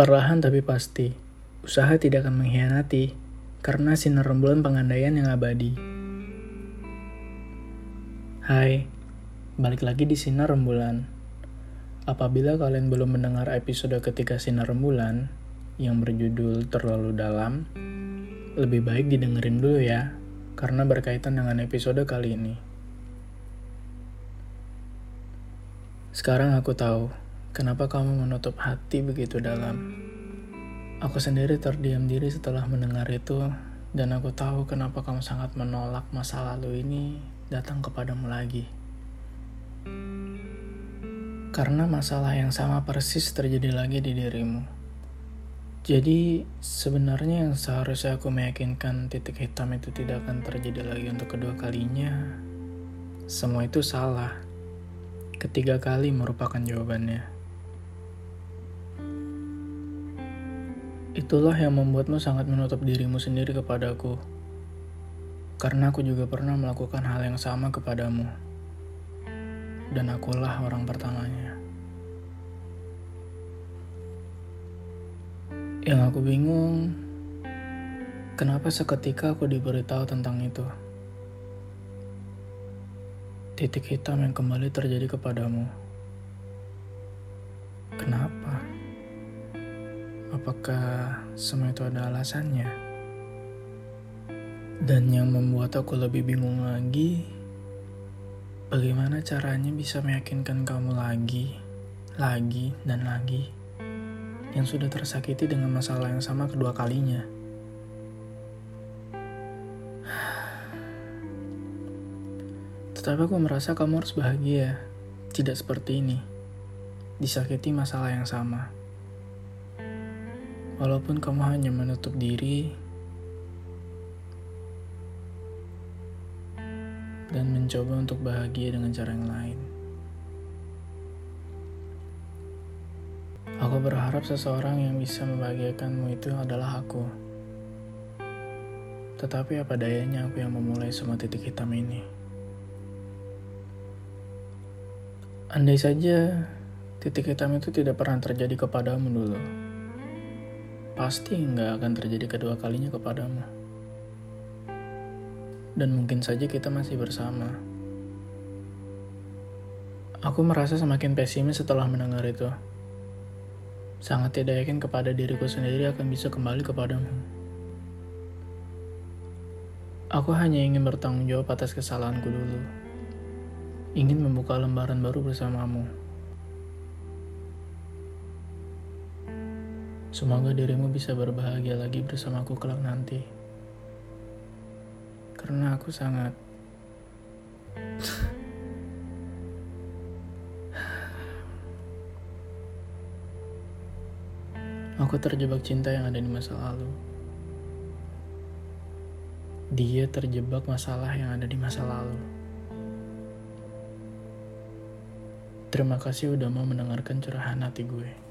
Perlahan tapi pasti, usaha tidak akan mengkhianati karena sinar rembulan pengandaian yang abadi. Hai, balik lagi di sinar rembulan. Apabila kalian belum mendengar episode ketiga sinar rembulan yang berjudul terlalu dalam, lebih baik didengerin dulu ya, karena berkaitan dengan episode kali ini. Sekarang aku tahu Kenapa kamu menutup hati begitu dalam? Aku sendiri terdiam diri setelah mendengar itu, dan aku tahu kenapa kamu sangat menolak masa lalu ini datang kepadamu lagi. Karena masalah yang sama persis terjadi lagi di dirimu. Jadi, sebenarnya yang seharusnya aku meyakinkan titik hitam itu tidak akan terjadi lagi untuk kedua kalinya, semua itu salah. Ketiga kali merupakan jawabannya. Itulah yang membuatmu sangat menutup dirimu sendiri kepadaku. Karena aku juga pernah melakukan hal yang sama kepadamu. Dan akulah orang pertamanya. Yang aku bingung, kenapa seketika aku diberitahu tentang itu? Titik hitam yang kembali terjadi kepadamu. Kenapa? Apakah semua itu ada alasannya? Dan yang membuat aku lebih bingung lagi, bagaimana caranya bisa meyakinkan kamu lagi, lagi, dan lagi yang sudah tersakiti dengan masalah yang sama kedua kalinya. Tetapi aku merasa kamu harus bahagia, tidak seperti ini, disakiti masalah yang sama. Walaupun kamu hanya menutup diri dan mencoba untuk bahagia dengan cara yang lain. Aku berharap seseorang yang bisa membahagiakanmu itu adalah aku. Tetapi apa dayanya aku yang memulai semua titik hitam ini. Andai saja titik hitam itu tidak pernah terjadi kepadamu dulu pasti nggak akan terjadi kedua kalinya kepadamu. Dan mungkin saja kita masih bersama. Aku merasa semakin pesimis setelah mendengar itu. Sangat tidak yakin kepada diriku sendiri akan bisa kembali kepadamu. Aku hanya ingin bertanggung jawab atas kesalahanku dulu. Ingin membuka lembaran baru bersamamu. Semoga dirimu bisa berbahagia lagi bersamaku kelak nanti. Karena aku sangat Aku terjebak cinta yang ada di masa lalu. Dia terjebak masalah yang ada di masa lalu. Terima kasih udah mau mendengarkan curahan hati gue.